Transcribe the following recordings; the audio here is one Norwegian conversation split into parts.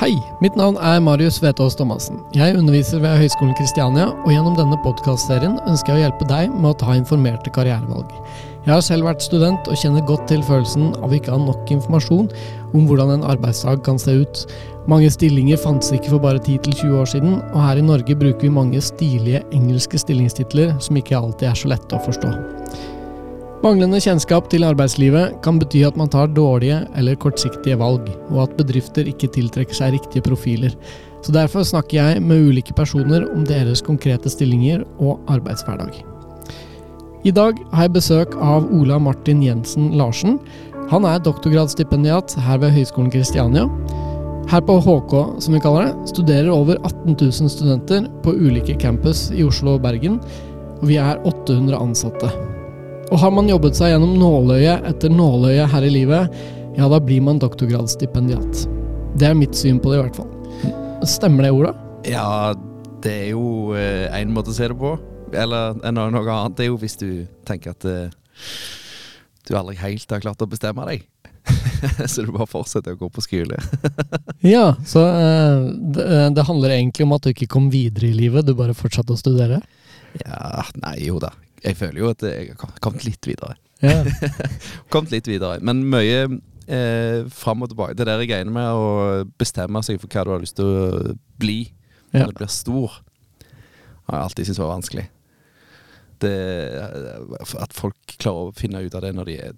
Hei, mitt navn er Marius Vetås Thomassen. Jeg underviser ved Høgskolen Kristiania, og gjennom denne podkastserien ønsker jeg å hjelpe deg med å ta informerte karrierevalg. Jeg har selv vært student og kjenner godt til følelsen av ikke å ha nok informasjon om hvordan en arbeidsdag kan se ut. Mange stillinger fantes ikke for bare 10-20 år siden, og her i Norge bruker vi mange stilige engelske stillingstitler som ikke alltid er så lette å forstå. Manglende kjennskap til arbeidslivet kan bety at man tar dårlige eller kortsiktige valg, og at bedrifter ikke tiltrekker seg riktige profiler. Så Derfor snakker jeg med ulike personer om deres konkrete stillinger og arbeidshverdag. I dag har jeg besøk av Ola Martin Jensen Larsen. Han er doktorgradsstipendiat her ved Høgskolen Kristiania. Her på HK, som vi kaller det, studerer over 18 000 studenter på ulike campus i Oslo og Bergen, og vi er 800 ansatte. Og har man jobbet seg gjennom nåløye etter nåløye her i livet, ja, da blir man doktorgradsstipendiat. Det er mitt syn på det, i hvert fall. Stemmer det, Ola? Ja, det er jo én eh, måte å se det på. Eller noe annet det er jo hvis du tenker at eh, du aldri helt har klart å bestemme deg. så du bare fortsetter å gå på skole. ja, så eh, det, det handler egentlig om at du ikke kom videre i livet, du bare fortsatte å studere? Ja, nei, jo da jeg føler jo at jeg har kommet litt videre. Ja. kommet litt videre. Men mye eh, fram og tilbake. Det der greiene med å bestemme seg for hva du har lyst til å bli ja. når du blir stor, har jeg alltid syntes var vanskelig. Det, at folk klarer å finne ut av det når de er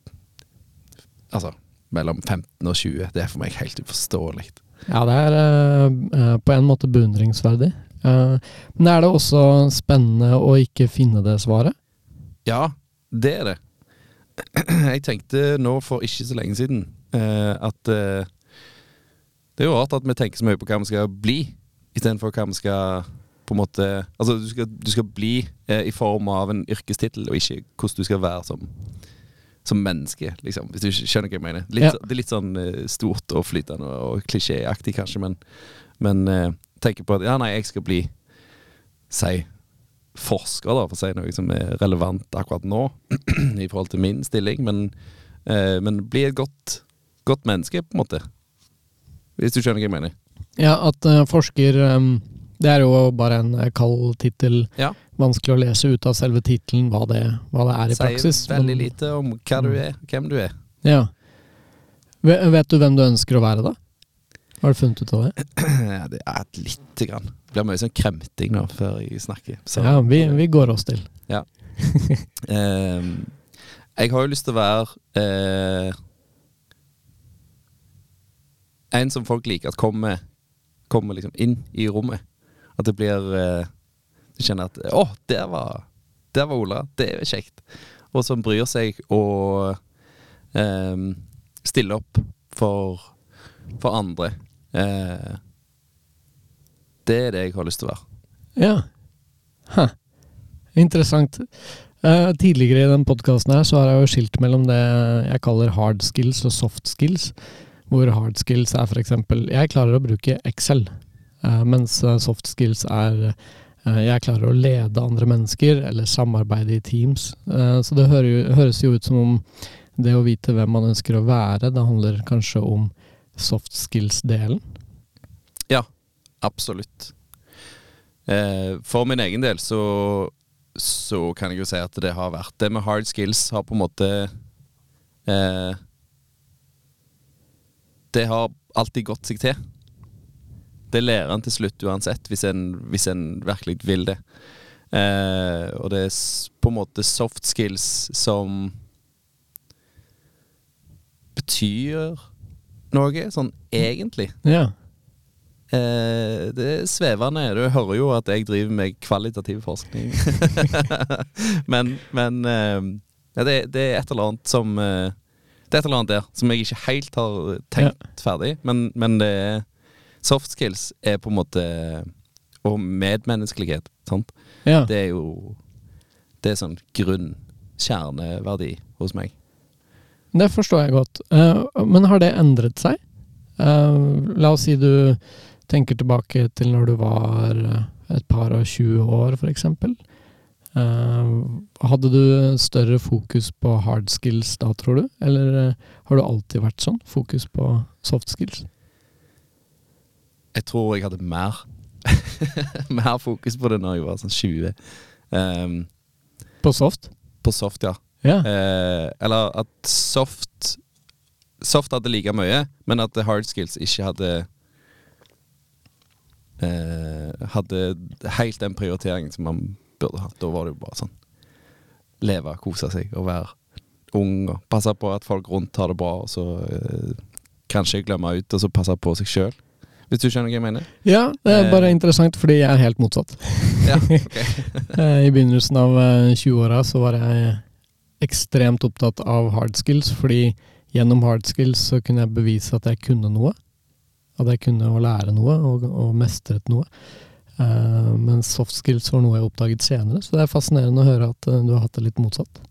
Altså mellom 15 og 20, det er for meg helt uforståelig. Ja, det er eh, på en måte beundringsverdig. Uh, men er det også spennende å ikke finne det svaret? Ja, det er det. Jeg tenkte nå for ikke så lenge siden eh, at eh, Det er jo rart at vi tenker så mye på hva vi skal bli, istedenfor hva vi skal på en måte Altså, du skal, du skal bli eh, i form av en yrkestittel, og ikke hvordan du skal være som, som menneske, liksom. Hvis du skjønner hva jeg mener. Litt, ja. Det er litt sånn eh, stort og flytende og klisjéaktig, kanskje, men, men eh, tenker på at ja, nei, jeg skal bli Si forsker, da, for å si noe som er relevant akkurat nå, i forhold til min stilling, men, eh, men bli et godt, godt, menneske, på en måte. Hvis du skjønner hva jeg mener? Ja, at uh, forsker um, Det er jo bare en uh, kald tittel. Ja. Vanskelig å lese ut av selve tittelen hva, hva, det er i Sier praksis. Sier veldig men, lite om hva du mm. er, hvem du er. Ja. Vet du hvem du ønsker å være, da? Har du funnet ut av det? Det er lite grann. Det blir mye sånn kremting nå før jeg snakker. Så. Ja, vi, vi, går oss til. Ja. um, jeg har jo lyst til å være uh, En som folk liker at kommer, kommer liksom inn i rommet. At det blir eh, Du kjenner at Å, der var, der var Ola. Det er kjekt. Og som bryr seg og um, stiller opp for, for andre. Eh, det er det jeg har lyst til å være. Ja. Huh. Interessant. Uh, tidligere i den podkasten her så har jeg jo skilt mellom det jeg kaller hard skills og soft skills. Hvor hard skills er f.eks. Jeg klarer å bruke Excel, uh, mens soft skills er uh, jeg klarer å lede andre mennesker eller samarbeide i teams. så det høres jo ut som om det å vite hvem man ønsker å være, det handler kanskje om soft skills-delen? Ja, absolutt. Eh, for min egen del så, så kan jeg jo si at det har vært Det med hard skills har på en måte eh, Det har alltid gått seg til. Det lærer en til slutt uansett, hvis en, hvis en virkelig vil det. Eh, og det er på en måte soft skills som betyr noe, sånn egentlig. Ja. Eh, det er svevende. Du hører jo at jeg driver med kvalitativ forskning. men, men eh, det, det, er et eller annet som eh, Det er et eller annet der som jeg ikke helt har tenkt ja. ferdig. Men, men det er soft skills er på en måte Og medmenneskelighet. Sant? Ja. Det er jo Det er sånn grunn kjerneverdi hos meg. Det forstår jeg godt. Uh, men har det endret seg? Uh, la oss si du tenker tilbake til når du var eh, et par og 20 år, f.eks. Hadde du større fokus på hard skills da, tror du? Eller har du alltid vært sånn? Fokus på soft skills? Jeg tror jeg hadde mer Mer fokus på det når jeg var sånn 20. Um, På soft? på soft, ja. Ja. Eh, eller at soft Soft hadde like mye, men at hard skills ikke hadde eh, Hadde helt den prioriteringen som man burde hatt. Da var det jo bare sånn leve, kose seg og være ung og passe på at folk rundt har det bra, og så eh, kanskje glemme ut, og så passe på seg sjøl. Hvis du skjønner hva jeg mener? ja, det er bare Eh. interessant, fordi jeg er helt motsatt. Ja, okay. Eh, I begynnelsen av eh, 20-åra så var jeg ekstremt opptatt av hard skills, fordi gjennom hard skills så kunne jeg bevise at jeg kunne noe. At jeg kunne å lære noe, og, og mestret noe. Uh, men soft skills var noe jeg oppdaget senere, så det er fascinerende å høre at uh, du har hatt det litt motsatt.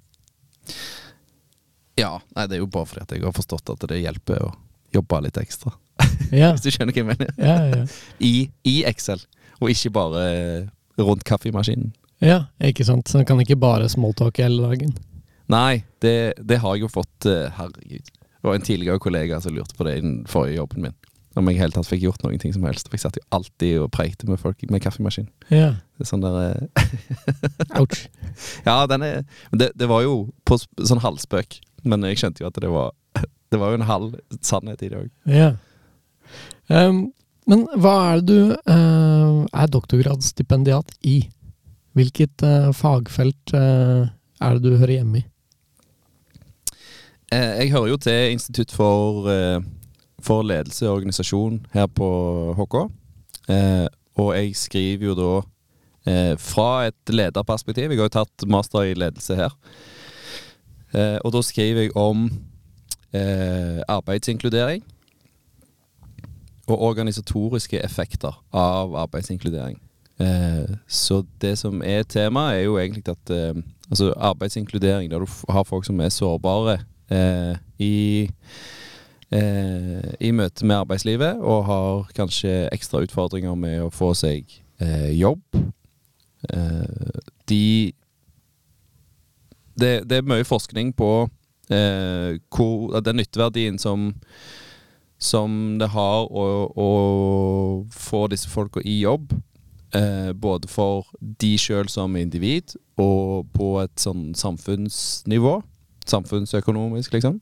ja. Nei, det er jo bare fordi at jeg har forstått at det hjelper å jobbe litt ekstra. Ja, Hvis du skjønner hva jeg mener? ja, ja. I, i Excel, og ikke bare rundt kaffemaskinen. ja ikke sant. Så man kan ikke bare smalltalke hele dagen. Nei, det, det har jeg jo fått eh, Herregud. Det var en tidligere kollega som lurte på det i den forrige jobben min. Om jeg i hele tatt fikk gjort noen ting som helst. For jeg satt jo alltid og preikte med folk med kaffemaskin. Ja, Det er sånn der eh, ouch. Ja, den er det, det var jo på sånn halvspøk. Men jeg skjønte jo at det var Det var jo en halv sannhet i det òg. Ja. Um, men hva er det du uh, er doktorgradsstipendiat i? Hvilket uh, fagfelt uh, er det du hører hjemme i? Eh, jeg hører jo til Institutt for, eh, for ledelse og organisasjon her på HK. Eh, og jeg skriver jo da fra et lederperspektiv. Jeg har jo tatt master i ledelse her. Og da skriver jeg om arbeidsinkludering. Og organisatoriske effekter av arbeidsinkludering. Så det som er temaet, er jo egentlig at altså arbeidsinkludering, der du har folk som er sårbare eh, i eh, i møte med arbeidslivet, og har kanskje ekstra utfordringer med å få seg eh, jobb. Eh, de det, det er mye forskning på eh, hvor, den nytteverdien som som det har å, å få disse folka i jobb. Eh, både for de sjøl som individ, og på et sånn samfunnsnivå. Samfunnsøkonomisk, liksom.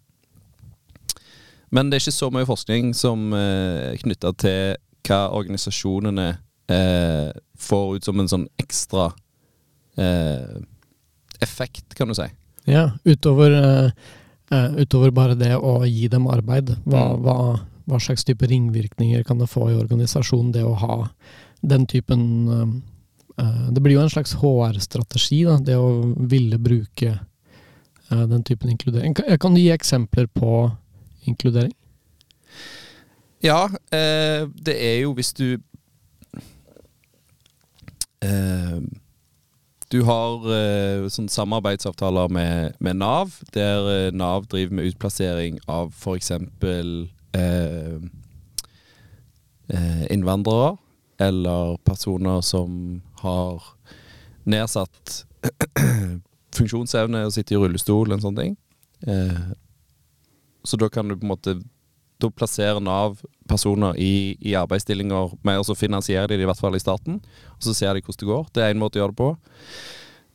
Men det er ikke så mye forskning som eh, er knytta til hva organisasjonene eh, får ut som en sånn ekstra eh, effekt, kan du si. Ja, utover, eh, eh, utover bare det å gi dem arbeid, hva, Mm. hva, hva slags type ringvirkninger kan det få i organisasjonen, det å ha den typen eh, eh, Det blir jo en slags HR-strategi, det å ville bruke eh, den typen inkludering. Kan, du gi eksempler på inkludering? Ja, eh, det er jo hvis du eh, Du har eh, sånn samarbeidsavtaler med, med Nav, der Nav driver med utplassering av f.eks. Eh, innvandrere eller personer som har nedsatt funksjonsevne og sitter i rullestol, en sånn ting. Eh, så da kan du på en måte Da plasserer Nav personer i, i arbeidsstillinger og så finansierer de det i hvert fall i starten. Og så ser de hvordan det går. Det er én måte å gjøre det på.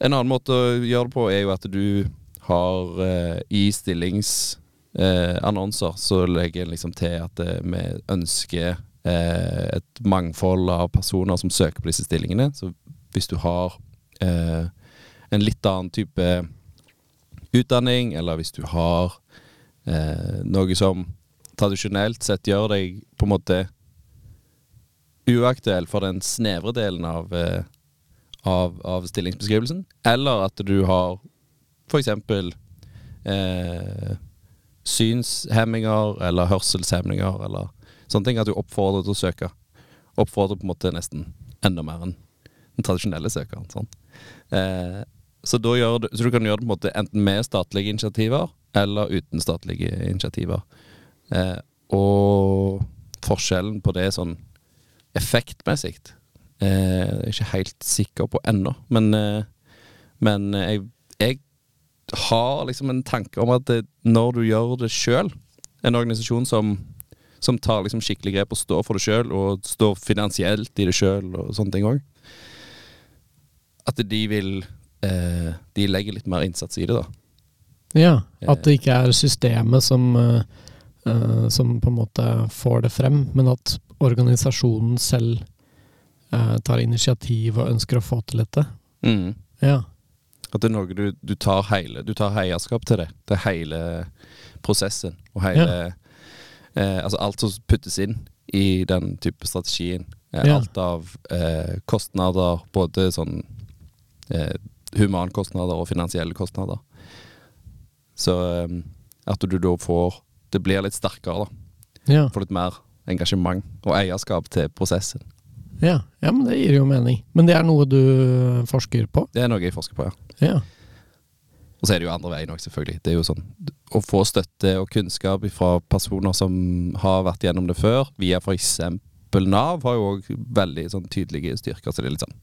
En annen måte å gjøre det på er jo at du har eh, i stillingsannonser eh, så legger en liksom til at vi ønsker et mangfold av personer som søker på disse stillingene. Så hvis du har eh, en litt annen type utdanning, eller hvis du har eh, noe som tradisjonelt sett gjør deg på en måte uaktuell for den snevre delen av, eh, av, av stillingsbeskrivelsen, eller at du har eksempel eh, synshemminger eller hørselshemminger eller sånne ting, at du oppfordrer til å søke. Oppfordrer på en måte nesten enda mer enn den tradisjonelle søkeren. Sånn. Eh, så, du, så du kan gjøre det på en måte enten med statlige initiativer eller uten statlige initiativer. Eh, og forskjellen på det sånn effektmessig eh, er ikke helt sikker på ennå. Men, eh, men jeg, jeg har liksom en tanke om at det, når du gjør det sjøl, en organisasjon som, som tar liksom skikkelig grep og står for det sjøl, og står finansielt i det sjøl, og sånne ting òg. At de vil eh, De legger litt mer innsats i det, da. Ja, at det ikke er systemet som, eh, eh, som på en måte får det frem, men at organisasjonen selv eh, tar initiativ og ønsker å få til dette. Mm. Ja. At det er noe du, du tar hele Du tar eierskap til det. Til hele prosessen. Og hele eh, Altså alt som puttes inn i den type strategien. Eh, Ja. Alt av eh, kostnader, både sånn eh, humankostnader og finansielle kostnader. Så eh, at du da får Det blir litt sterkere, da. Ja. Får litt mer engasjement og eierskap til prosessen. ja. ja, men det gir jo mening. Men det er noe du forsker på? Det er noe jeg forsker på, ja. Ja. Og så er det jo andre veien òg, selvfølgelig. Det er jo sånn Å få støtte og kunnskap fra personer som har vært gjennom det før, via f.eks. Nav, har jo òg veldig sånn tydelige styrker. Så det er litt sånn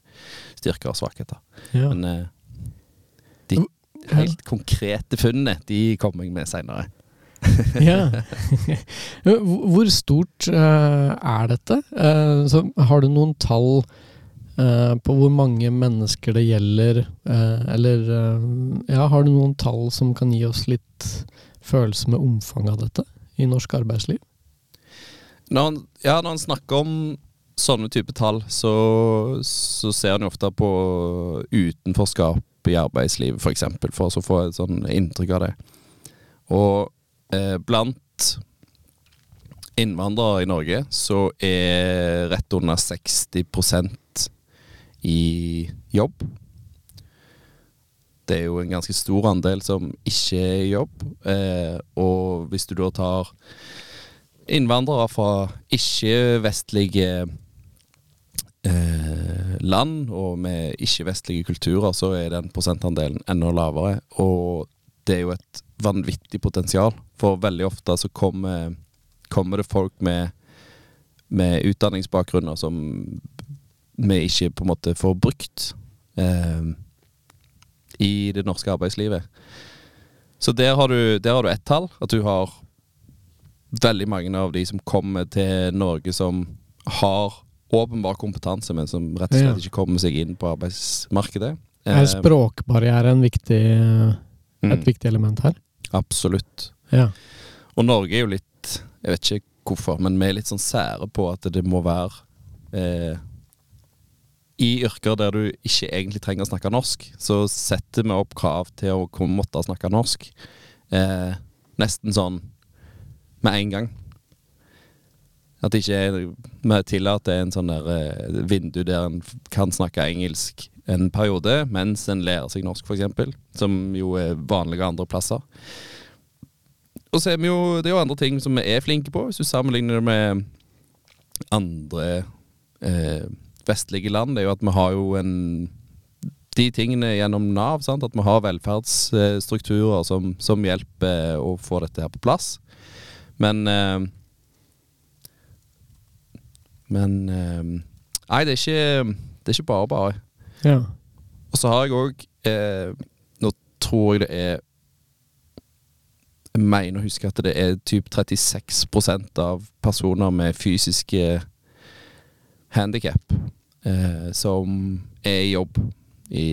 styrker og svakheter. ja. Men eh, de helt konkrete funnene, de kommer jeg med seinere. ja. Hvor stort uh, er dette? Uh, så har du noen tall uh, på hvor mange mennesker det gjelder? eller ja, har du noen tall som kan gi oss litt følelse med omfanget av dette i norsk arbeidsliv? Når han, ja, når han snakker om sånne type tall, så, så ser han jo ofte på utenforskap i arbeidslivet, f.eks., for, eksempel, for å få et sånn inntrykk av det. Og eh, blant innvandrere i Norge så er rett under 60% i jobb. Det er jo en ganske stor andel som ikke er i jobb. Eh, og hvis du da tar innvandrere fra ikke-vestlige eh, land og med ikke-vestlige kulturer, så er den prosentandelen enda lavere. Og det er jo et vanvittig potensial, for veldig ofte så kommer, kommer det folk med, med utdanningsbakgrunner som vi ikke på en måte får brukt eh, i det norske arbeidslivet. Så der har du, der har du ett tall, at du har veldig mange av de som kommer til Norge som har åpenbar kompetanse, men som rett og slett Ja. ikke kommer seg inn på arbeidsmarkedet. Er Eh, språkbarriere en viktig, mm, et viktig element her? Absolutt. Ja. Og Norge er jo litt Jeg vet ikke hvorfor, men vi er litt sånn sære på at det må være eh, I yrker der du ikke egentlig trenger å snakke norsk, så setter vi opp krav til å måtte snakke norsk. Eh, nesten sånn med en gang. At det ikke er vi tillater en sånn der eh, vindu der en kan snakke engelsk en periode, mens en lærer seg norsk, f.eks. Som jo er vanlige andre plasser. Og så er vi jo, det er jo andre ting som vi er flinke på, hvis du sammenligner det med andre eh, vestlige land. Det er jo at vi har jo en De tingene gjennom Nav, sant? at vi har velferdsstrukturer som, som hjelper å få dette her på plass. Men eh, Men eh, Nei, det er ikke, det er ikke bare bare. ja. Og så har jeg òg eh, Nå tror jeg det er Jeg mener å huske at det er typ 36% av personer med fysiske handikap eh, som er i jobb i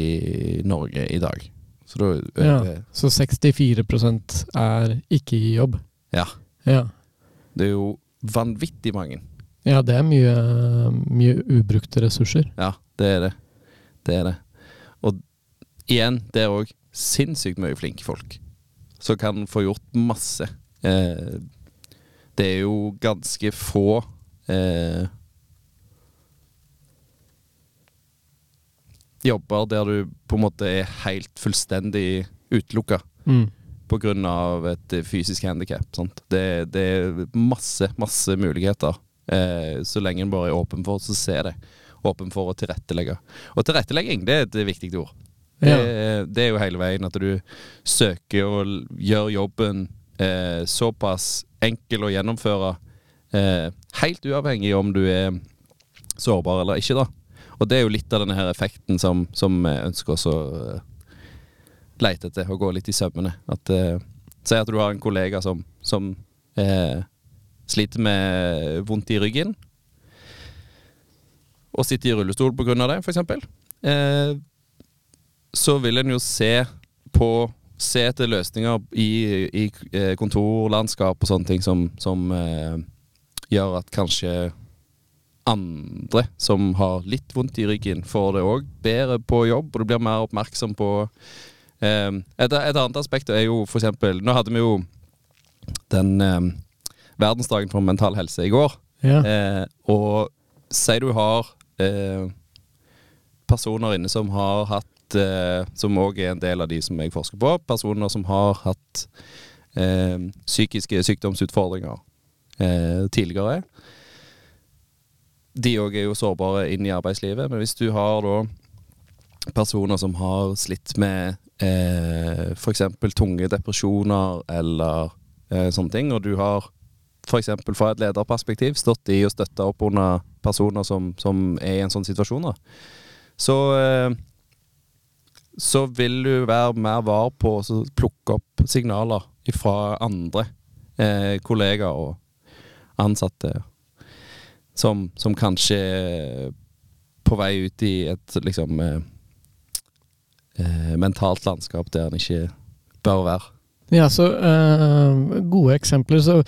Norge i dag. Så da ja. eh, Så 64% er ikke i jobb? Ja. Ja. Det er jo vanvittig mange. Ja, det er mye, mye ubrukte ressurser. Ja, det er det. Det er det. Og igjen, det er òg sinnssykt mye flinke folk som kan få gjort masse. Eh, det er jo ganske få eh, jobber der du på en måte er helt fullstendig utelukka Mm. av et fysisk handikap. Det, det er masse, masse muligheter. Eh, så lenge en bare er åpen for å se det. Åpen for å tilrettelegge. Og tilrettelegging, det er et viktig ord. Det, Ja. det er jo hele veien at du søker å gjøre jobben eh, såpass enkel å gjennomføre, eh, helt uavhengig om du er sårbar eller ikke, da. Og det er jo litt av denne her effekten som, som ønsker oss å eh, lete etter, og gå litt i sømmene. At, eh, Si at du har en kollega som, som eh, sliter med vondt i ryggen, og sitter i rullestol pga. det, f.eks., eh, så vil en jo se på Se etter løsninger i, i eh, kontorlandskap og sånne ting som, som eh, gjør at kanskje andre som har litt vondt i ryggen, får det òg bedre på jobb, og du blir mer oppmerksom på eh, et, et, annet aspekt er jo for eksempel Nå hadde vi jo den eh, verdensdagen for mental helse i går. Ja. Eh, og si du har eh, personer inne som har hatt eh, Som òg er en del av de som jeg forsker på. Personer som har hatt eh, psykiske sykdomsutfordringer eh, tidligere. De òg er jo sårbare inn i arbeidslivet. Men hvis du har da personer som har slitt med eh, f.eks. tunge depresjoner eller eh, sånne ting, og du har f.eks. fra et lederperspektiv stått i og støtta opp under personer som, som, er i en sånn situasjon, da. så eh, så vil du være mer var på å plukke opp signaler fra andre eh, kollegaer og ansatte som, som, kanskje er på vei ut i et liksom eh, eh mentalt landskap der en ikke bør være. Ja, så eh, gode eksempler. Så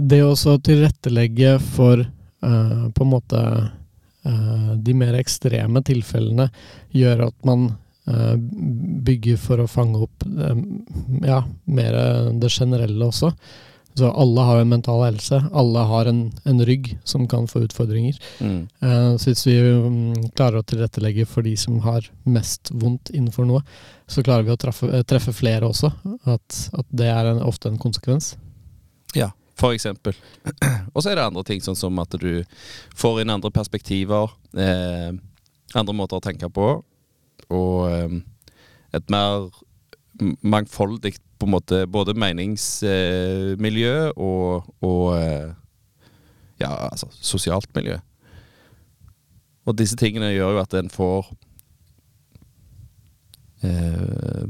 det å tilrettelegge for uh, på en måte uh, de mer ekstreme tilfellene gjør at man uh, bygger for å fange opp ja, mer det generelle også. Så alle har en mental helse. Alle har en, en rygg som kan få utfordringer. Mm. så hvis vi um, klarer å tilrettelegge for de som har mest vondt innenfor noe, så klarer vi å treffe, treffe flere også. At, at det er en, ofte en konsekvens. Ja, for eksempel. Og så er det andre ting, sånn som at du får inn andre perspektiver. Eh, andre måter å tenke på. Og eh, et mer mangfoldig på en måte både meningsmiljø eh, og, og eh, ja, altså sosialt miljø. Og disse tingene gjør jo at en får eh,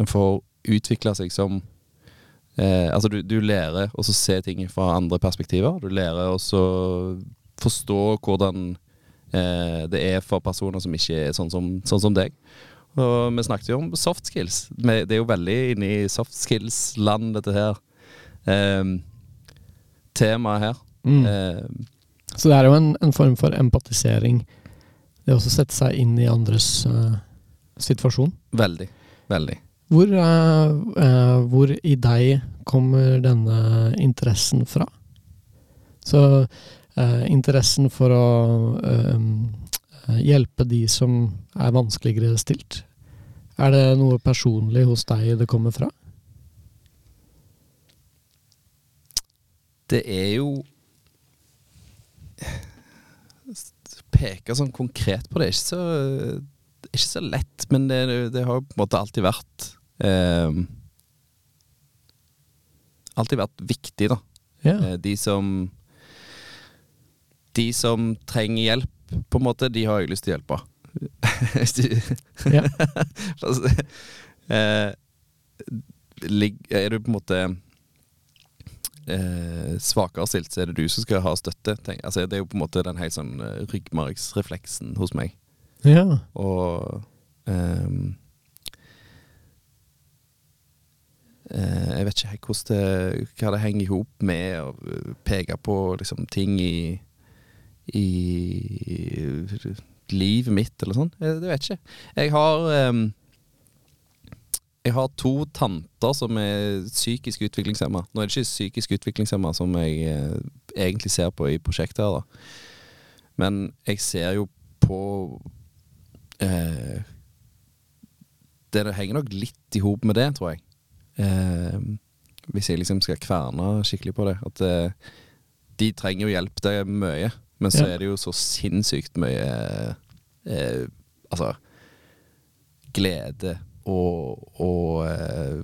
En får utvikle seg som eh, Altså, du, du lærer å se ting fra andre perspektiver. Du lærer å forstå hvordan eh, det er for personer som ikke er sånn som, sånn som deg. Og vi snakket jo om soft skills. Det er jo veldig inne i soft skills-land, dette her. Eh, temaet her. Mm. Eh, så det er jo en, en, form for empatisering. Det å sette seg inn i andres uh, situasjon. Veldig. Veldig. Hvor, uh, uh, hvor, i deg kommer denne interessen fra? Så uh, interessen for å hjelpe de som er vanskeligere stilt. Er det noe personlig hos deg det kommer fra? Det er jo Peke sånn konkret på det er ikke så, ikke så lett, men det, det har på en måte alltid vært eh, alltid vært viktig, da. Ja. Eh, de som De som trenger hjelp, på en måte, de har jeg lyst til å hjelpe. ja. eh, er du på en måte eh, svakere stilt, så er det du som skal ha støtte. Tenk, altså, det er jo på en måte den helt sånn uh, ryggmargsrefleksen hos meg. Ja. Og um, Eh, jeg vet ikke det, hva det henger i hop med å peke på liksom, ting i, i livet mitt, eller sånn. Jeg, jeg vet ikke. Jeg har um, jeg har to tanter som er psykisk utviklingshemma. Nå er det ikke psykisk utviklingshemma som jeg eh, egentlig ser på i prosjektet her, da. Men jeg ser jo på eh, Det henger nok litt i hop med det, tror jeg eh, Hvis jeg liksom skal kverne skikkelig på det At eh, de trenger jo hjelp, det er mye. Men så ja. er det jo så sinnssykt mye eh, Altså glede og, og eh,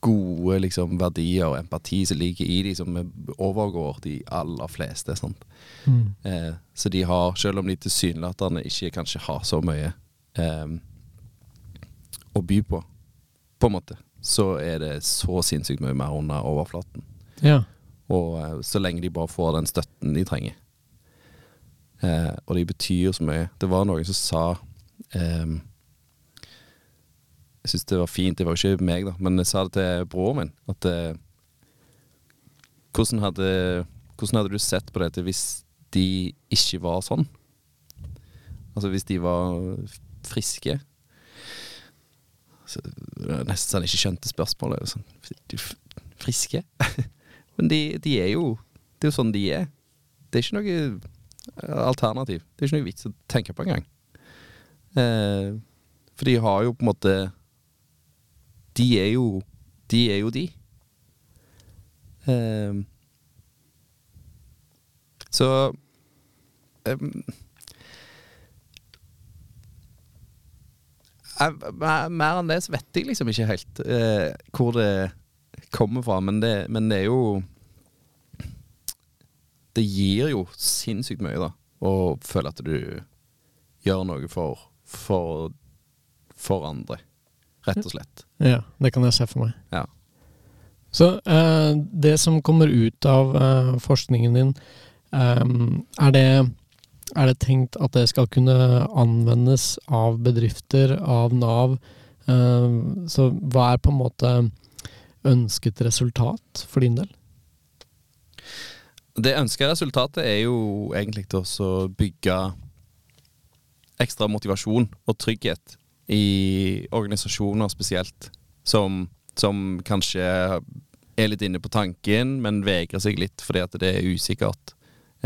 gode liksom, verdier og empati som ligger i de som overgår de aller fleste. Mm. Eh, så de har, selv om de tilsynelatende ikke kanskje har så mye eh, å by på, på en måte, så er det så sinnssykt mye mer under overflaten. Ja. Og eh, så lenge de bare får den støtten de trenger. Eh, og de betyr så mye. Det var noen som sa eh, Jeg syns det var fint, det var jo ikke meg, da, men jeg sa det til broren min. At eh, hvordan, hadde, hvordan hadde du sett på dette hvis de ikke var sånn? Altså hvis de var friske? Så, det nesten så han ikke skjønte spørsmålet. Sånn, de friske? Men de, de er jo Det er jo sånn de er. Det er ikke noe eh, alternativ. Det er ikke noe vits å tenke på engang. Eh, for de har jo på en måte De er jo De er jo de. Eh, så em, jeg, mer- enn det så vet jeg liksom ikke helt eh, hvor det kommer fra. Men det, men det er jo Det gir jo sinnssykt mye, da. Å føle at du gjør noe for, for, for andre. Rett og slett. Ja, det kan jeg se for meg. Ja. Så eh, det som kommer ut av eh, forskningen din, eh, er, det, er det tenkt at det skal kunne anvendes av bedrifter, av Nav? Eh, så hva er på en måte ønsket resultat for din del? Det ønska resultatet er jo egentlig til å bygge ekstra motivasjon og trygghet i organisasjoner spesielt, som, som kanskje er litt inne på tanken, men vegrer seg litt fordi at det er usikkert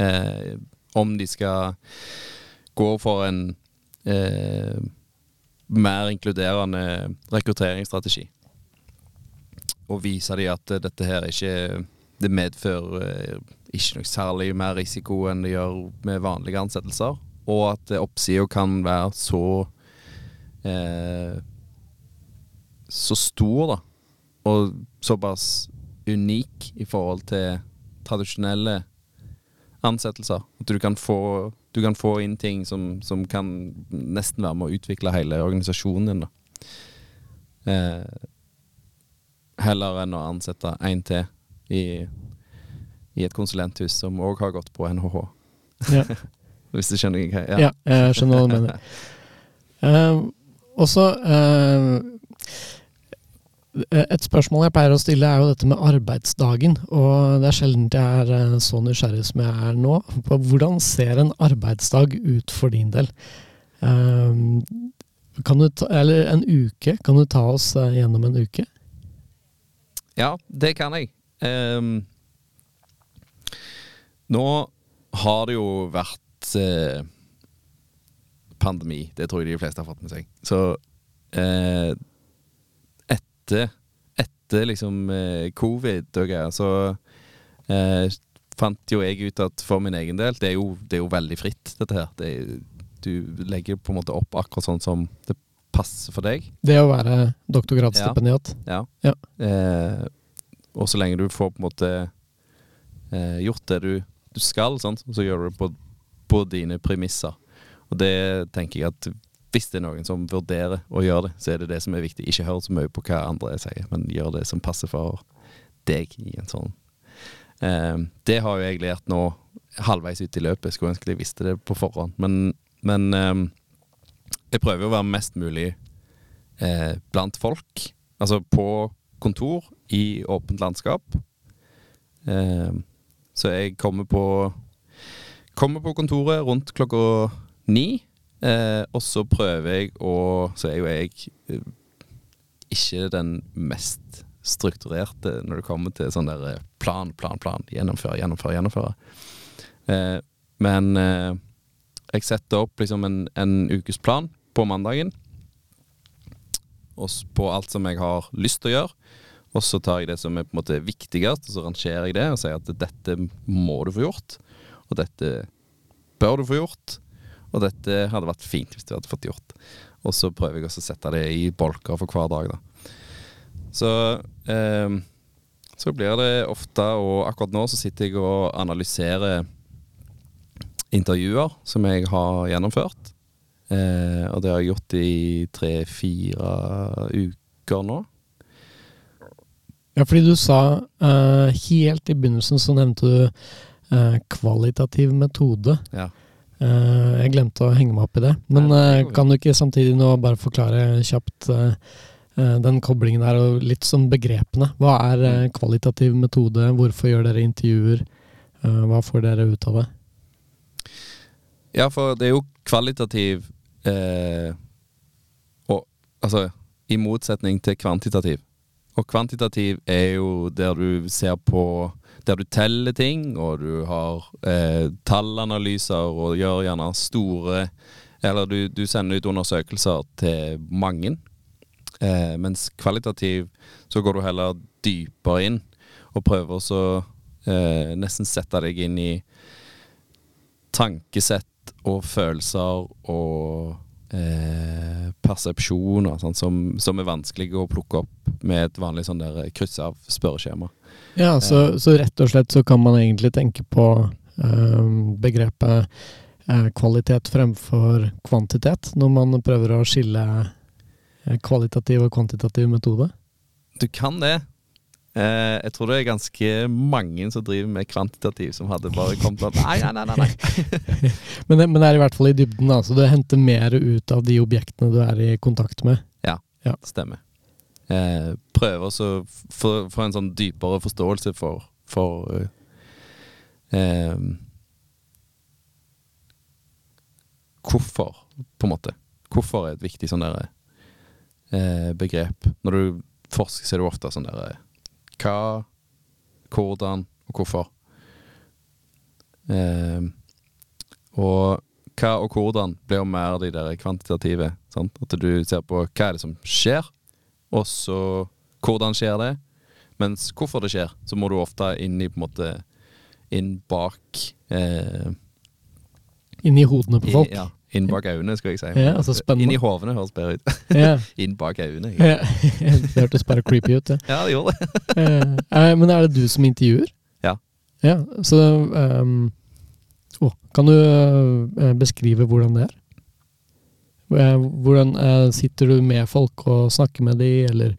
eh, om de skal gå for en eh, mer inkluderende rekrutteringsstrategi. Og vise dem at dette her ikke Det medfører eh, ikke noe særlig mer risiko enn det gjør med vanlige ansettelser. Og at oppsida kan være så eh, Så stor, da. Og såpass unik i forhold til tradisjonelle ansettelser. At du kan få, du kan få inn ting som, som kan nesten være med å utvikle hele organisasjonen din. da. Eh, heller enn å ansette én til i, i et konsulenthus som òg har gått på NHH. Ja. Hvis du skjønner hva Ja, jeg skjønner hva du mener. uh, også eh, Et spørsmål jeg pleier å stille, er jo dette med arbeidsdagen. Og det er sjelden jeg er eh, så nysgjerrig som jeg er nå. På hvordan ser en arbeidsdag ut for din del? Eh, kan du ta, eller en uke? Kan du ta oss eh, gjennom en uke? Ja, det kan jeg. Um, nå har det jo vært uh, pandemi. Det tror jeg de fleste har fått med seg. Så eh, etter, etter liksom eh, covid og greier, så eh, fant jo jeg ut at for min egen del Det er jo, det er jo veldig fritt, dette her. Det er, du legger på en måte opp akkurat sånn som det passer for deg. Det å være doktorgradsstipendiat. Ja. Ja. Eh, og så lenge du får på en måte eh, gjort det du, du skal, sant? så gjør du det på, på dine premisser. Og det tenker jeg at hvis det er noen som vurderer å gjøre det, så er det det som er viktig. Ikke hør så mye på hva andre sier, men gjør det som passer for deg i en sånn. Eh, det har jo jeg lært nå halvveis ut i løpet. Skulle ønske jeg visste det på forhånd. Men, men eh, jeg prøver å være mest mulig eh, blant folk. Altså på kontor i åpent landskap. Eh, så jeg kommer på Kommer på kontoret rundt klokka ni. Eh, og så prøver jeg å Så er jo jeg eh, ikke den mest strukturerte når det kommer til sånn der eh, plan, plan, plan. Gjennomføre, gjennomføre, gjennomføre. Eh, men eh, jeg setter opp liksom en, en ukes plan på mandagen. Og på alt som jeg har lyst til å gjøre. Og så tar jeg det som er på en måte viktigst, og så rangerer jeg det og sier at dette må du få gjort. Og dette bør du få gjort. Og dette hadde vært fint hvis du hadde fått gjort. Og så prøver jeg også å sette det i bolker for hver dag, da. Så eh, så blir det ofte, og akkurat nå så sitter jeg og analyserer intervjuer som jeg har gjennomført. Eh, og det har jeg gjort i tre-fire uker nå. Ja, fordi du sa eh, helt i begynnelsen så nevnte du eh, kvalitativ metode. Ja. Eh, jeg glemte å henge meg opp i det. Men Nei, det eh, kan du ikke samtidig nå bare forklare kjapt eh, den koblingen der, og litt sånn begrepene. Hva er Mm. kvalitativ metode? Hvorfor gjør dere intervjuer? Hva får dere ut av det? Ja, for det er jo kvalitativ eh, Og altså i motsetning til kvantitativ. Og kvantitativ er jo der du ser på Der du teller ting, og du har eh, tallanalyser og gjør gjerne store Eller du, du sender ut undersøkelser til mange. Eh, mens kvalitativ så går du heller dypere inn og prøver så eh, nesten sette deg inn i tankesett og følelser og eh, persepsjoner sånn, som, som er vanskelig å plukke opp med et vanlig sånn kryss av spørreskjema. Ja, så, så rett og slett så kan man egentlig tenke på eh, begrepet eh, kvalitet fremfor kvantitet, når man prøver å skille eh, kvalitativ og kvantitativ metode. Du kan det. Jeg tror det er ganske mange som driver med kvantitativ, som hadde bare kommet opp Nei, nei, nei. nei. Men det, men det er i hvert fall i dybden, da, så du henter mer ut av de objektene du er i kontakt med. Stemmer. Eh, prøver å få en sånn dypere forståelse for, for eh, eh, Hvorfor, på en måte. Hvorfor er et viktig sånn der eh, begrep. Når du forsker, så er det ofte sånn der eh, Hva, hvordan og hvorfor. Eh, og hva og hvordan blir jo mer de der kvantitative. Sant? At du ser på hva er det som skjer, og så hvordan skjer det. Mens hvorfor det skjer, så må du ofte inn i på en måte Inn bak eh, i hodene på folk. I, ja, inn bak øynene, skal jeg si. Ja, altså. Inn i hovene høres bedre ut. Ja. inn bak øynene. Ja, det hørtes bare creepy ut. Ja. Ja, det gjorde det. Eh, men er det du som intervjuer? Ja. Ja, så um, å, Kan du eh, beskrive hvordan det er? Eh, Hvordan eh, Sitter du med folk og snakker med de, eller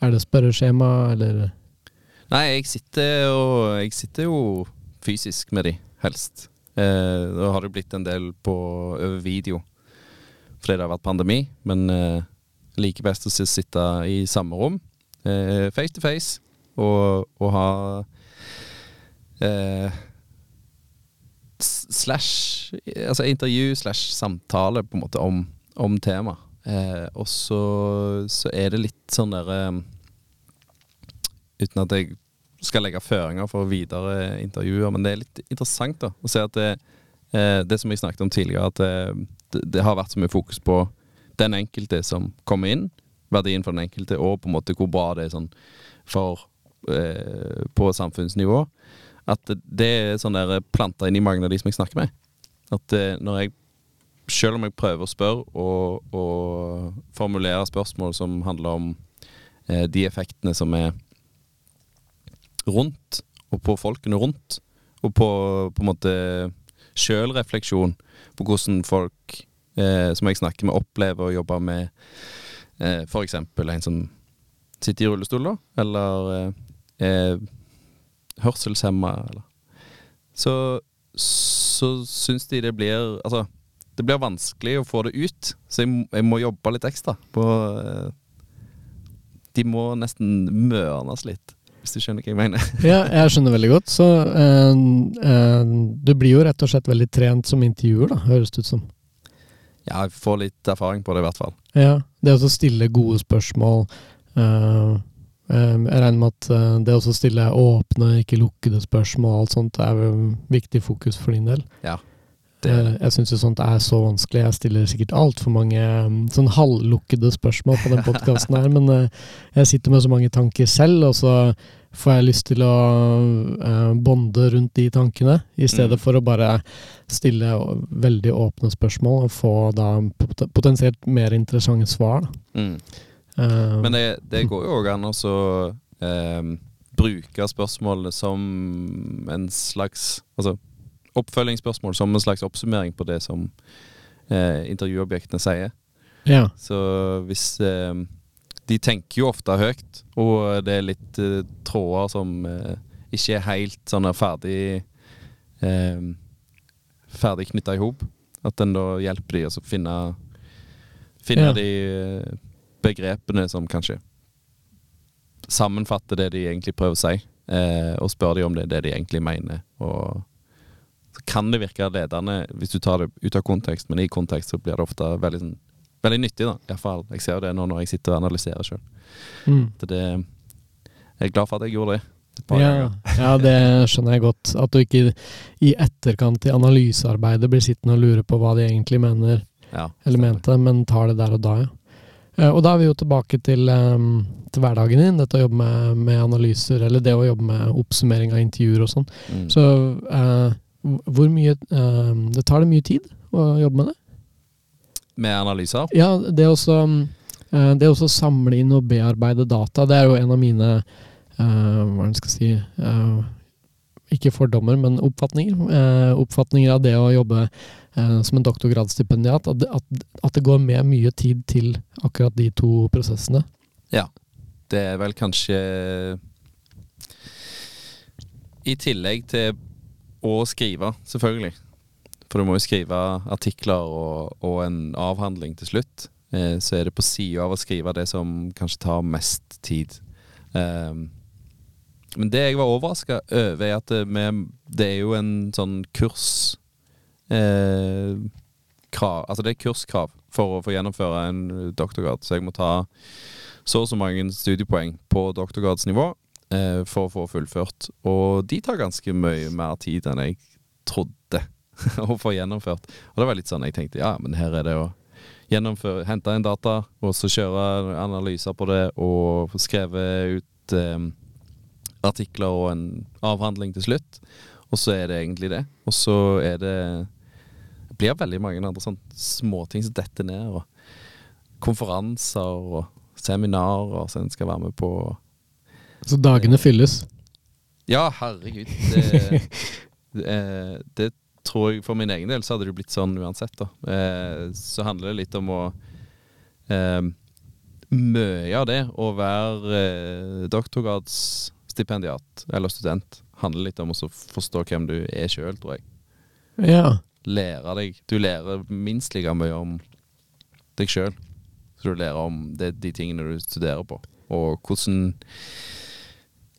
er det spørreskjema, eller Nei, jeg sitter, og, jeg sitter jo fysisk med de, helst. Eh, da har det blitt en del på over video fordi det har vært pandemi, men eh, like best å sitte i samme rom, eh, face to face, og, og ha eh, slash Altså intervju slash samtale, på en måte, om, om tema. Eh, og så, så er det litt sånn derre uten at jeg skal legge føringer for videre intervjuer. Men det er litt interessant da å se at det, eh, det som jeg snakket om tidligere, at det, det, det har vært så mye fokus på den enkelte som kommer inn, verdien for den enkelte, og på en måte hvor bra det er sånn for eh, på samfunnsnivå. At det, er sånn der planta inn i mange av de som jeg snakker med. At eh, når jeg selv om jeg prøver å spørre og, og formulere spørsmål som handler om eh, de effektene som er rundt, og på folkene rundt, og på på en måte sjølrefleksjon på hvordan folk eh, som jeg snakker med, opplever å jobbe med eh, f.eks. en som sitter i rullestol, da, eller eh, hørselshemma, eller Så, så syns de det blir Altså, det blir vanskelig å få det ut, så jeg, jeg må jobbe litt ekstra på eh, De må nesten mørnes litt, hvis du skjønner hva jeg mener. Ja, jeg skjønner veldig godt. Så eh, eh, du blir jo rett og slett veldig trent som intervjuer, da, høres det ut som. Ja, jeg får litt erfaring på det, i hvert fall. Ja, det å stille gode spørsmål eh, Jeg regner med at det å stille åpne, ikke lukkede spørsmål og alt sånt er viktig fokus for din del. Ja, Det, det, jeg syns jo sånt er så vanskelig. Jeg stiller sikkert altfor mange mm, sånn halvlukkede spørsmål på den podkasten her, men eh, jeg sitter med så mange tanker selv, og så får jeg lyst til å eh, bonde rundt de tankene, i stedet Mm. for å bare stille veldig åpne spørsmål og få da potensielt mer interessante svar. Mm. Uh, Men det, det går jo òg an å eh, bruke spørsmålene som en slags Altså oppfølgingsspørsmål som en slags oppsummering på det som eh, intervjuobjektene sier. ja. Så hvis eh, de tenker jo ofte høyt, og det er litt eh, tråder som eh, ikke er helt sånn er ferdig eh, Ferdig knytta i hop. At en da hjelper de å finne Finne Ja. de eh, begrepene som kanskje sammenfatter det de egentlig prøver å si, eh, og spør de om det er det de egentlig mener. Og så kan det virke ledende hvis du tar det ut av kontekst, men i kontekst så blir det ofte veldig, sånn, veldig nyttig. da, i hvert fall. Jeg ser jo det nå når jeg sitter og analyserer sjøl. Mm. Jeg er glad for at jeg gjorde det. Ja, ja, det skjønner jeg godt. At du ikke i etterkant i analysearbeidet blir sittende og lure på hva de egentlig mener Ja, eller mente, men tar det der og da, ja. Eh, Og da er vi jo tilbake til, eh, til hverdagen din, dette å jobbe med, med analyser, eller det å jobbe med oppsummering av intervjuer og sånn. Mm. Så eh, hvor mye eh, Det tar det mye tid å jobbe med det? Med analyser. Ja, det å eh, det å samle inn og bearbeide data, det er jo en av mine uh, Hva skal jeg si uh, Ikke fordommer, men oppfatninger. Oppfatninger av det å jobbe som en doktorgradsstipendiat. At, at, at det går med mye tid til akkurat de to prosessene. Ja. Det er vel kanskje I tillegg til å skrive, selvfølgelig. For du må jo skrive artikler og, og en avhandling til slutt. Eh, så er det på sida av å skrive det som kanskje tar mest tid. Eh, men det jeg var overraska over, er at det, med, det er jo en sånn kurs eh, krav, Altså det er kurskrav for å få gjennomføre en doktorgrad. Så jeg må ta så og så mange studiepoeng på doktorgradsnivå eh, for å få fullført. Og de tar ganske mye mer tid enn jeg trodde å få gjennomført. Og det var litt sånn jeg tenkte ja, men her er det å gjennomføre, hente inn data, og så kjøre analyser på det, og skrive ut eh, artikler og en avhandling til slutt. Og så er det egentlig det. Og så er det Det blir veldig mange andre sånne småting som detter ned. Og konferanser og seminarer som en skal være med på. Så dagene fylles. Ja, herregud. Det, det, eh, det tror jeg For min egen del så hadde det blitt sånn uansett. da eh, Så handler det litt om å eh, Mye av det å være eh, doktorgradsstipendiat eller student handler litt om å forstå hvem du er sjøl, tror jeg. Ja. Lære deg Du lærer minst like mye om deg sjøl. Så du lærer om det, de tingene du studerer på, og hvordan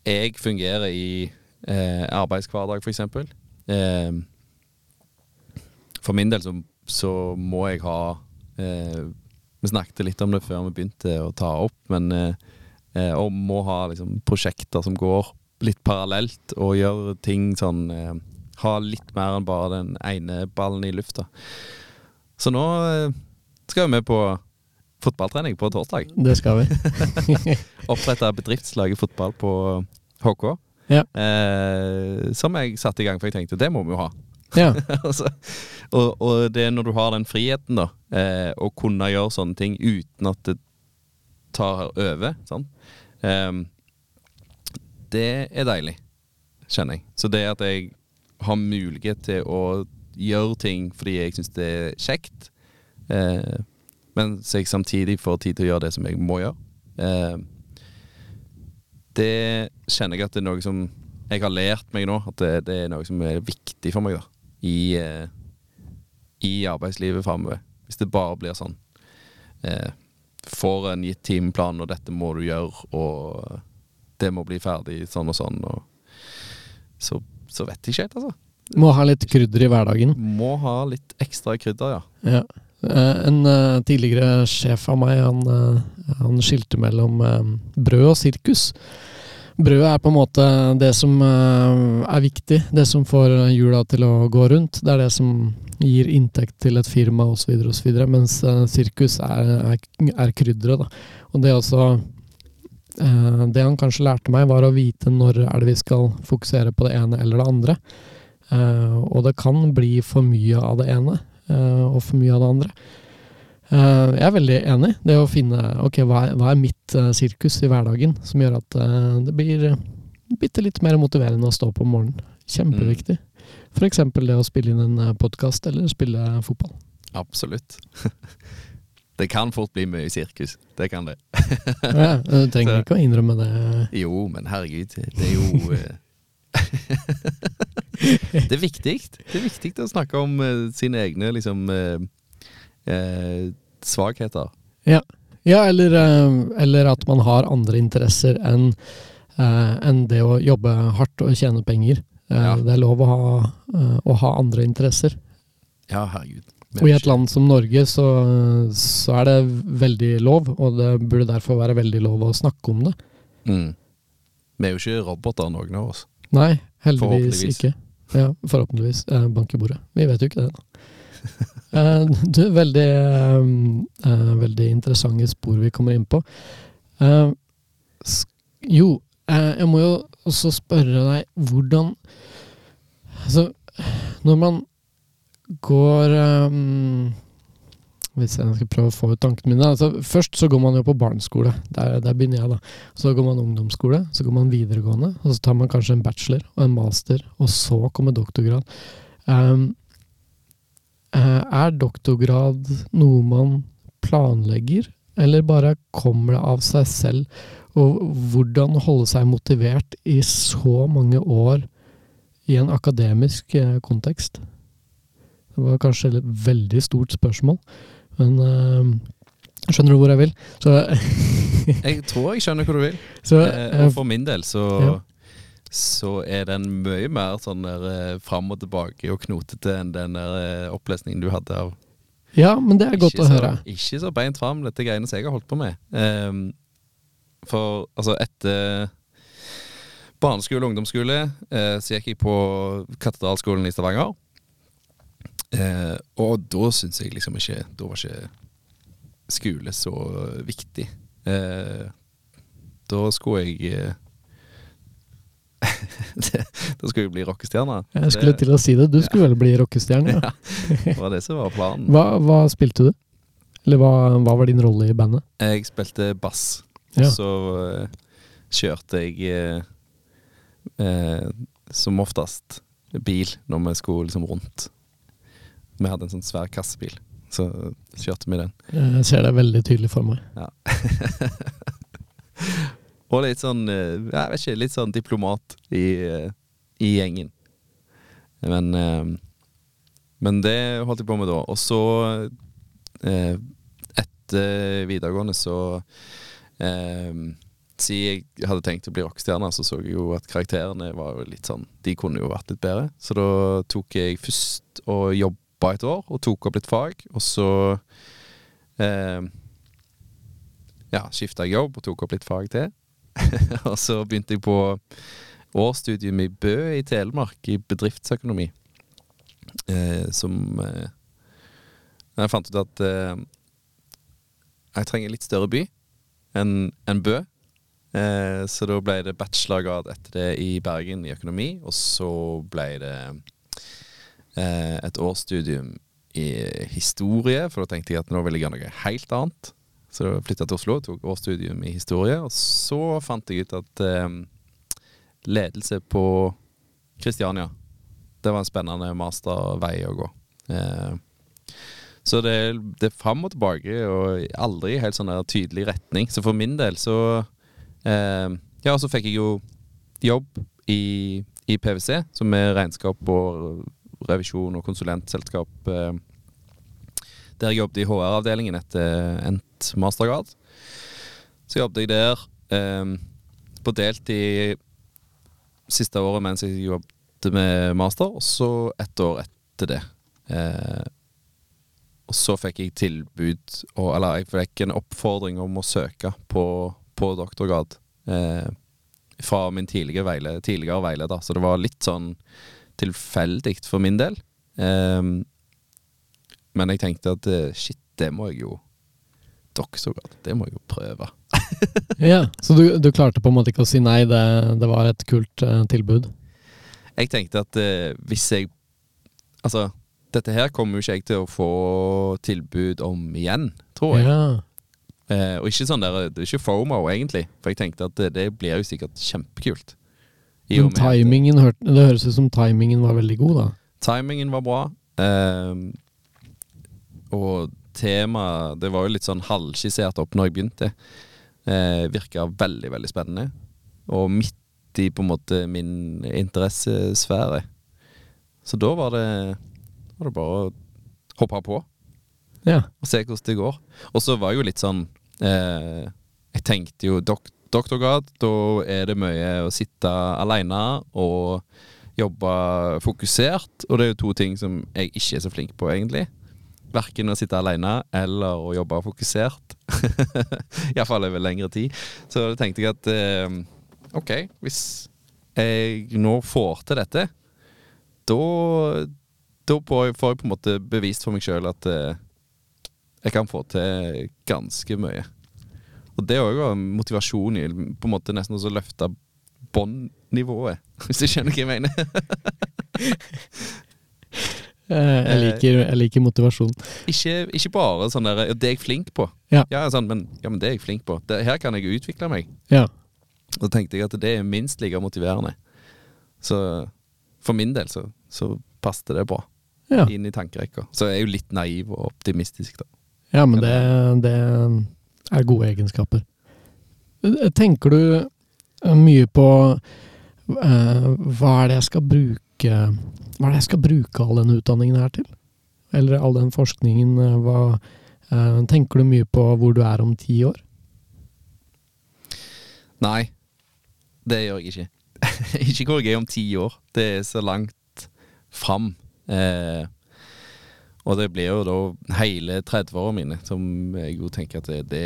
jeg fungerer i eh, arbeidshverdag, f.eks. Eh, for min del så, så må jeg ha eh, Vi snakket litt om det før vi begynte å ta opp, men eh, eh, Og må ha liksom, prosjekter som går litt parallelt, og gjøre ting sånn eh, Ha litt mer enn bare den ene ballen i lufta. Så nå eh, skal vi på fotballtrening på torsdag. Det skal vi. Oppretta bedriftslaget fotball på HK. Ja. Eh, som jeg satte i gang, for jeg tenkte det må vi jo ha. Ja. altså, og, og det er når du har den friheten, da, eh, å kunne gjøre sånne ting uten at det tar over, sånn. Ehm, det er deilig, kjenner jeg. Så det at jeg har mulighet til å gjøre ting fordi jeg syns det er kjekt, eh, mens jeg samtidig får tid til å gjøre det som jeg må gjøre, eh, det kjenner jeg at det er noe som jeg har lært meg nå, at det, det er noe som er viktig for meg da, i, eh, i arbeidslivet framover. Hvis det bare blir sånn eh, Får en gitt timeplan, og dette må du gjøre, og det må bli ferdig sånn og sånn, og så, så vet jeg ikke helt, altså. Må ha litt krydder i hverdagen. Må ha litt ekstra krydder, ja. Ja. Eh, En eh, tidligere sjef av meg, han, eh, han skilte mellom brød og sirkus. Brødet er på en måte det som er viktig, det som får hjula til å gå rundt. Det er det som gir inntekt til et firma osv., osv. Mens sirkus er, er, er krydderet. Og det også eh, Det han kanskje lærte meg, var å vite når er det vi skal fokusere på det ene eller det andre. Og det kan bli for mye av det ene og for mye av det andre. Eh, jeg er veldig enig. Det å finne ok, hva er, hva er mitt eh, sirkus i hverdagen som gjør at eh, det blir bitte litt mer motiverende å stå på om morgenen. Kjempeviktig. For eksempel det å spille inn en podkast eller spille fotball. Absolutt. Det kan fort bli mye sirkus. Det kan det. Ja, du trenger Så- ikke å innrømme det. Jo, men herregud, det er jo eh, Det er viktig. Det er viktig å snakke om uh, sine egne liksom uh, uh, svakheter. Ja, eller, eh, eller at man har andre interesser enn enn det å jobbe hardt og tjene penger. Ja. Det er lov å ha, å ha andre interesser. Ja, herregud. Og i et land som Norge så, så er det veldig lov, og det burde derfor være veldig lov å snakke om det. Mm. Vi er jo ikke roboter, noen av oss. Nei, heldigvis Forhåpentligvis. ikke. Ja, forhåpentligvis. Eh, bank i bordet. Vi vet jo ikke det. Eh, du, veldig, eh, eh, veldig interessante spor vi kommer inn på. Eh, jo, eh, jeg må jo også spørre deg hvordan Altså, når man går um, Hvis jeg skal prøve å få ut tankene mine altså, Først så går man jo på barneskole. Der, der begynner jeg, da. Så går man ungdomsskole, så går man videregående, og så tar man kanskje en bachelor og en master, og så kommer doktorgrad. Um, er doktorgrad noe man planlegger, eller bare kommer det av seg selv? Og hvordan holde seg motivert i så mange år i en akademisk eh, kontekst? Det var kanskje et veldig stort spørsmål, men uh, skjønner du hvor jeg vil? Så, Jeg tror jeg skjønner hvor du vil. så Eh, eh, og for min del så ja. Så er den mye mer sånn der eh, fram og tilbake og knotete enn den der eh, opplesningen du hadde av Ja, men det er godt ikke å så, høre. Ikke så beint fram, dette greiene som jeg har holdt på med. Um, for altså, etter barneskole og ungdomsskole eh, så gikk jeg på Katedralskolen i Stavanger. Eh, og da syns jeg liksom ikke Da var ikke skole så viktig. Eh, da skulle jeg eh, Da skulle jeg bli rockestjerne. Jeg skulle til å si det. Du skulle vel bli rockestjerne? Ja. Det var det som var planen. Hva, hva spilte du? Eller hva, hva var din rolle i bandet? Jeg spilte bass, og Ja. så uh, kjørte jeg uh, uh, som oftest bil når vi skulle liksom rundt. Vi hadde en sånn svær kassebil, så kjørte vi den. Jeg ser det veldig tydelig for meg. Og litt sånn, eh, jeg vet ikke, litt sånn diplomat i, eh, i gjengen. Men, eh, men det holdt jeg på med da. Og så, eh, etter videregående, så eh, Siden jeg hadde tenkt å bli rockestjerne, så så jeg jo at karakterene var jo litt sånn De kunne jo vært litt bedre. Så da tok jeg først og jobba et år, og tok opp litt fag. Og så eh, ja, skifta jeg jobb og tok opp litt fag til. og så begynte jeg på årsstudium i Bø i Telemark, i bedriftsøkonomi. Eh, som eh, Jeg fant ut at eh, jeg trenger litt større by enn en Bø. Eh, så da ble det bachelorgrad etter det i Bergen i økonomi, og så ble det et årsstudium i historie, for da tenkte jeg at nå vil jeg gjøre noe helt annet. Så da flytta jeg til Oslo, tok årsstudium i historie, og så fant jeg ut at eh, ledelse på Kristiania, det var en spennende mastervei å gå. Eh, så det, det er fram og tilbake, og aldri helt sånn der tydelig retning. Så for min del så eh, Ja, så fikk jeg jo jobb i, i PwC, som er regnskap og revisjon og konsulentselskap. Eh, der jeg jobbet i HR-avdelingen etter endt mastergrad. Så jobbet jeg der eh, på deltid siste året mens jeg jobbet med master, og så ett år etter det. Eh, og så fikk jeg tilbud og, Eller jeg fikk en oppfordring om å søke på, på doktorgrad eh, fra min tidligere, veile, tidligere veileder. Så det var litt sånn tilfeldig for min del. Um, men jeg tenkte at eh, shit, det må jeg jo Doktorgrad, det må jeg jo prøve. Ja, Så du, du klarte på en måte ikke å si nei, det, det var et kult uh, tilbud? Jeg tenkte at uh, hvis jeg Altså, dette her kommer jo ikke jeg til å få tilbud om igjen, tror jeg. Ja. Uh, og ikke sånn der, det er ikke FOMO, egentlig. For jeg tenkte at det, det blir jo sikkert kjempekult. Men timingen, det høres ut som timingen var veldig god, da. Timingen var bra. Eh, og tema Det var jo litt sånn halvskissert opp når jeg begynte. Eh, Virka veldig, veldig spennende. Og midt i på en måte min interessesfære. Så da var det, var det bare å hoppe på Ja. og se hvordan det går. Og så var jeg jo litt sånn eh, Jeg tenkte jo dok doktorgrad, da er det mye å sitte aleine og jobbe fokusert. Og det er jo to ting som jeg ikke er så flink på, egentlig. Verken å sitte alene eller å jobbe fokusert. Iallfall over lengre tid. Så da tenkte jeg at eh, OK, hvis jeg nå får til dette, da da får jeg på en måte bevist for meg sjøl at eh, jeg kan få til ganske mye. Og det òg var motivasjon i på en måte nesten å løfte båndnivået, hvis du skjønner hva jeg mener. Eh, Jeg liker, jeg liker motivasjon. ikke, ikke bare sånn der ja, Det er jeg flink på. Ja. sånn, men, ja, men det er jeg flink på. Det, her kan jeg utvikle meg. Ja. Og da tenkte jeg at det er minst like motiverende. Så for min del så, så passet det bra Ja, inn i tankerekka. Så jeg er jo litt naiv og optimistisk, da. ja men det, det er gode egenskaper. Tenker du eh, mye på eh, hva er det jeg skal bruke Hva er det jeg skal bruke all denne utdanningen her til? Eller all den forskningen. eh, Hva, eh, tenker du mye på hvor du er om ti år? Nei, det gjør jeg ikke. ikke hvor jeg er om ti år. Det er så langt fram. Eh, og det blir jo da hele 30-årene mine som jeg jo tenker at det, det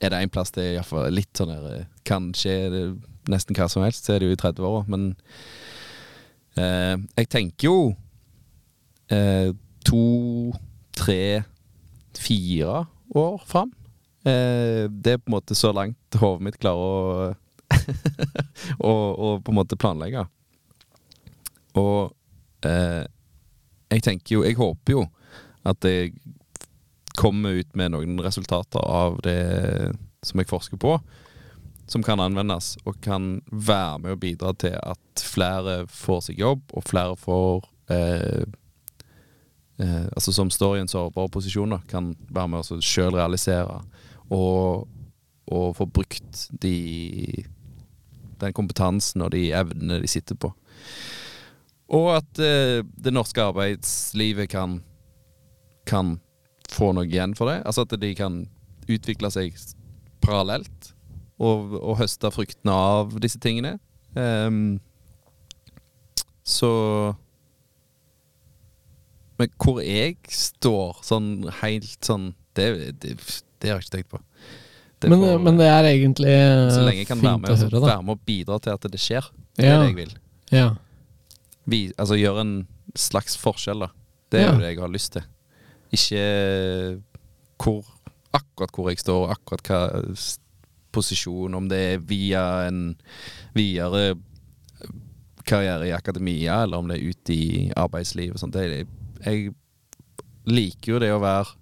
Er det en plass det er iallfall litt sånn der eh, Kanskje er det nesten hva som helst, så er det jo i 30-åra. Men eh, jeg tenker jo eh, to, tre, fire år fram. Eh, det er på en måte så langt hodet mitt klarer å og, og på en måte planlegge. Og eh, jeg tenker jo Jeg håper jo at det kommer ut med noen resultater av det som jeg forsker på, som kan anvendes og kan være med å bidra til at flere får seg jobb, og flere får eh, eh, Altså som står i en sårbar posisjon, kan være med å sjøl realisere og, og få brukt de den kompetansen og de evnene de sitter på. Og at eh, det norske arbeidslivet kan, kan få noe igjen for det. Altså at de kan utvikle seg parallelt og, og høste fruktene av disse tingene. Um, så Men hvor jeg står sånn helt sånn Det, det, det har jeg ikke tenkt på. Det Men, får- men det er egentlig fint å høre, da. så lenge jeg kan være med, og være med og bidra til at det skjer. Det er Ja. det jeg vil. Ja. Vi, altså gjøre en slags forskjell, da. Det er jo det jeg har lyst til. Ikke hvor, akkurat hvor jeg står, akkurat hva posisjon, om det er via en videre karriere i akademia, eller om det er ute i arbeidslivet sånt. Jeg liker jo det å være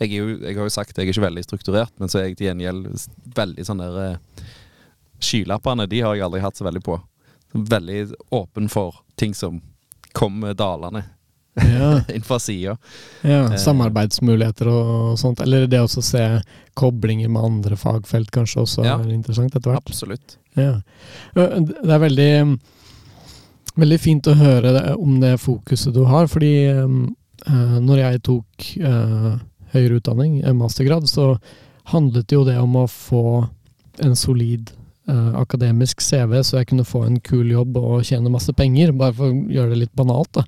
jeg, jo, jeg har jo sagt at jeg er ikke veldig strukturert, men så er jeg til gjengjeld veldig sånn der eh, Skylappene de har jeg aldri hatt så veldig på. Veldig åpen for ting som kommer dalende Ja. inn fra sida. Ja, Eh. samarbeidsmuligheter og sånt. Eller det å se koblinger med andre fagfelt kanskje også Ja. er interessant etter hvert. Absolutt. Ja. Eh, Det er veldig, veldig fint å høre det, om det fokuset du har, fordi eh, når jeg tok høyere utdanning, mastergrad, så handlet jo det om å få en solid eh, akademisk CV, så jeg kunne få en kul jobb og tjene masse penger, bare for å gjøre det litt banalt. da.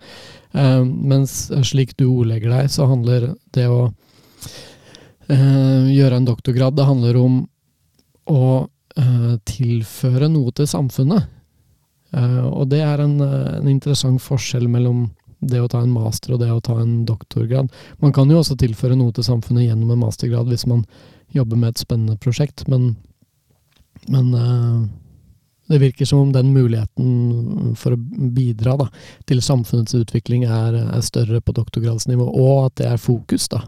Eh, mens slik du ordlegger deg, så handler det å eh, gjøre en doktorgrad, det handler om å tilføre noe til samfunnet. Og det er en, en interessant forskjell mellom det å ta en master og det å ta en doktorgrad. Man kan jo også tilføre noe til samfunnet gjennom en mastergrad hvis man jobber med et spennende prosjekt, men, men eh, det virker som om den muligheten for å bidra da, til samfunnets utvikling er, er større på doktorgradsnivå, og at det er fokus. da.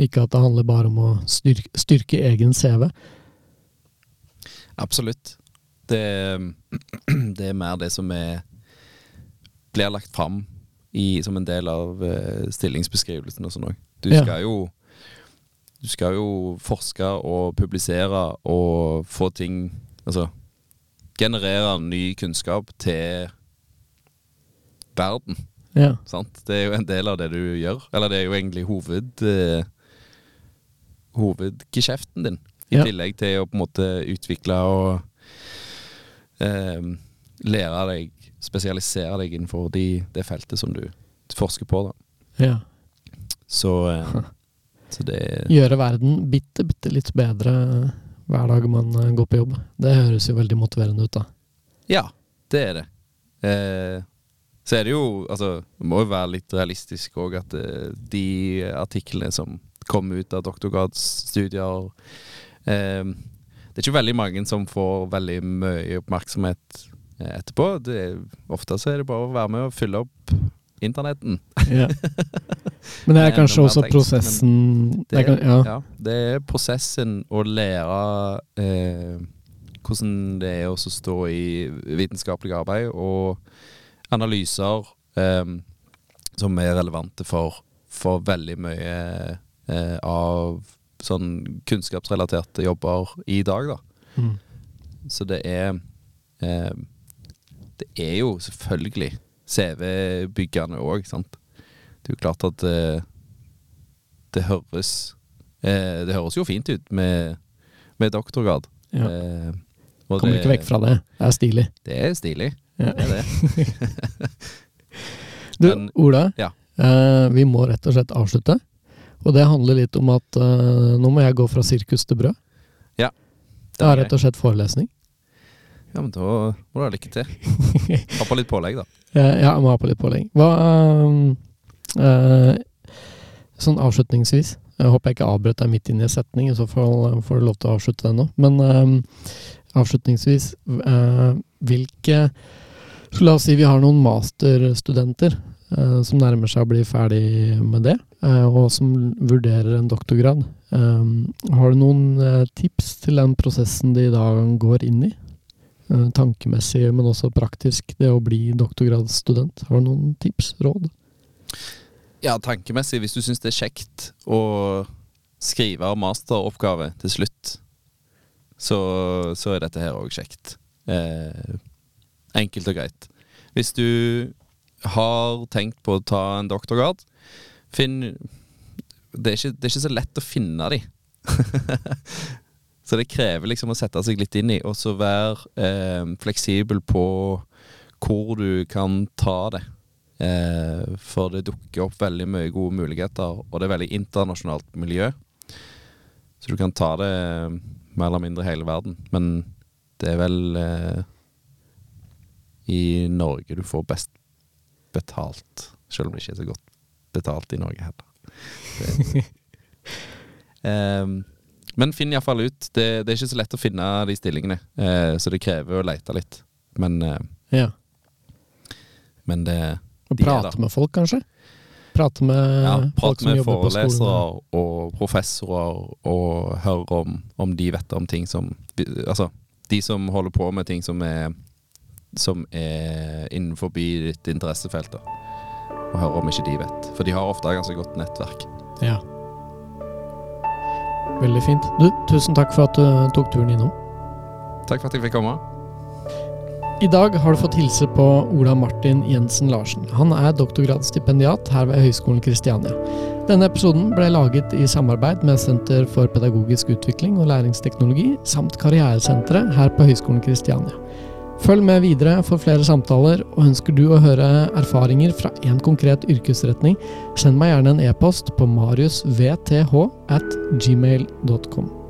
Ikke at det handler bare om å styrke, styrke egen CV. Absolutt. Det, det er mer det som er blir lagt fram i, som en del av eh, stillingsbeskrivelsen og sånn òg. Du Ja. skal jo Du skal jo forske og publisere og få ting Altså generere ny kunnskap til verden. Ja. Sant? Det er jo en del av det du gjør. Eller det er jo egentlig hoved eh, hovedgeskjeften din. I Ja. tillegg til å på en måte utvikle og eh, lære deg Spesialisere deg innenfor de, det feltet som du forsker på. da ja. Så, eh, så det Gjøre verden bitte, bitte litt bedre hver dag man eh, går på jobb. Det høres jo veldig motiverende ut, da. Ja, det er det. Eh, så er det jo Altså, det må jo være litt realistisk òg at eh, de artiklene som kommer ut av doktorgradsstudier eh, Det er ikke veldig mange som får veldig mye oppmerksomhet eh, etterpå. Det ofte så er det bare å være med og fylle opp internetten. Ja. Men det er kanskje også tekst, prosessen Det er, ja. ja, det er prosessen å lære eh, hvordan det er å stå i vitenskapelig arbeid, og analyser eh, som er relevante for, for veldig mye eh, av sånn kunnskapsrelaterte jobber i dag, da. Mm. Så det er eh, Det er jo selvfølgelig CV-byggende òg, sant. Det er jo klart at eh, det høres eh, Det høres jo fint ut med, med doktorgrad. ja. Eh, Kommer det- ikke vekk fra det. Det er stilig. Det er stilig. Ja. Det er det. Du, Men- Ola. ja. Eh, vi må rett og slett avslutte. Og det handler litt om at eh, nå må jeg gå fra sirkus til brød. Ja. Det er rett og slett forelesning. Ja, men da må du ha lykke til. Ha på litt pålegg, da. Ja, jeg må ha på litt pålegg. Hva eh, Sånn avslutningsvis Jeg håper jeg ikke avbrøt deg midt inn i en setning, i så fall får du lov til å avslutte den nå. Men uh, avslutningsvis uh, Hvilke så La oss si vi har noen masterstudenter som nærmer seg å bli ferdig med det, og som vurderer en doktorgrad. Har du noen tips til den prosessen de da går inn i? Eh, tankemessig, men også praktisk, det å bli doktorgradsstudent. Har du noen tips? Råd? Ja, tankemessig, hvis du syns det er kjekt å skrive masteroppgave til slutt, så, så er dette her òg kjekt. Eh, enkelt og greit. Hvis du har tenkt på å ta en doktorgrad, finn Det er ikke, det er ikke så lett å finne de. så det krever liksom å sette seg litt inn i, og så være eh, fleksibel på hvor du kan ta det. Eh, for det dukker opp veldig mye gode muligheter, og det er veldig internasjonalt miljø. Så du kan ta det mer eller mindre hele verden. Men det er vel eh, i Norge du får best betalt. Selv om det ikke er så godt betalt i Norge heller. Ehm, men finn iallfall ut. Det, det er ikke så lett å finne de stillingene, eh, så det krever å lete litt. Men, eh, Ja. men det De prate med folk, kanskje? Prate med Ja, folk som med jobber på skolen. Prate med forelesere og professorer, og høre om, om de vet om ting som Altså, de som holder på med ting som er Som er innenfor ditt interessefelt. da. Og høre om ikke de vet. For de har ofte ganske godt nettverk. Ja. Veldig fint. Du, tusen takk for at du tok turen innom. Takk for at jeg fikk komme. I dag har du fått hilse på Ola Martin Jensen Larsen. Han er doktorgradsstipendiat her ved Høgskolen Kristiania. Denne episoden ble laget i samarbeid med Senter for pedagogisk utvikling og læringsteknologi samt Karrieresenteret her på Høgskolen Kristiania. Følg med videre for flere samtaler, og ønsker du å høre erfaringer fra en konkret yrkesretning, send meg gjerne en e-post på mariusvth at gmail.com.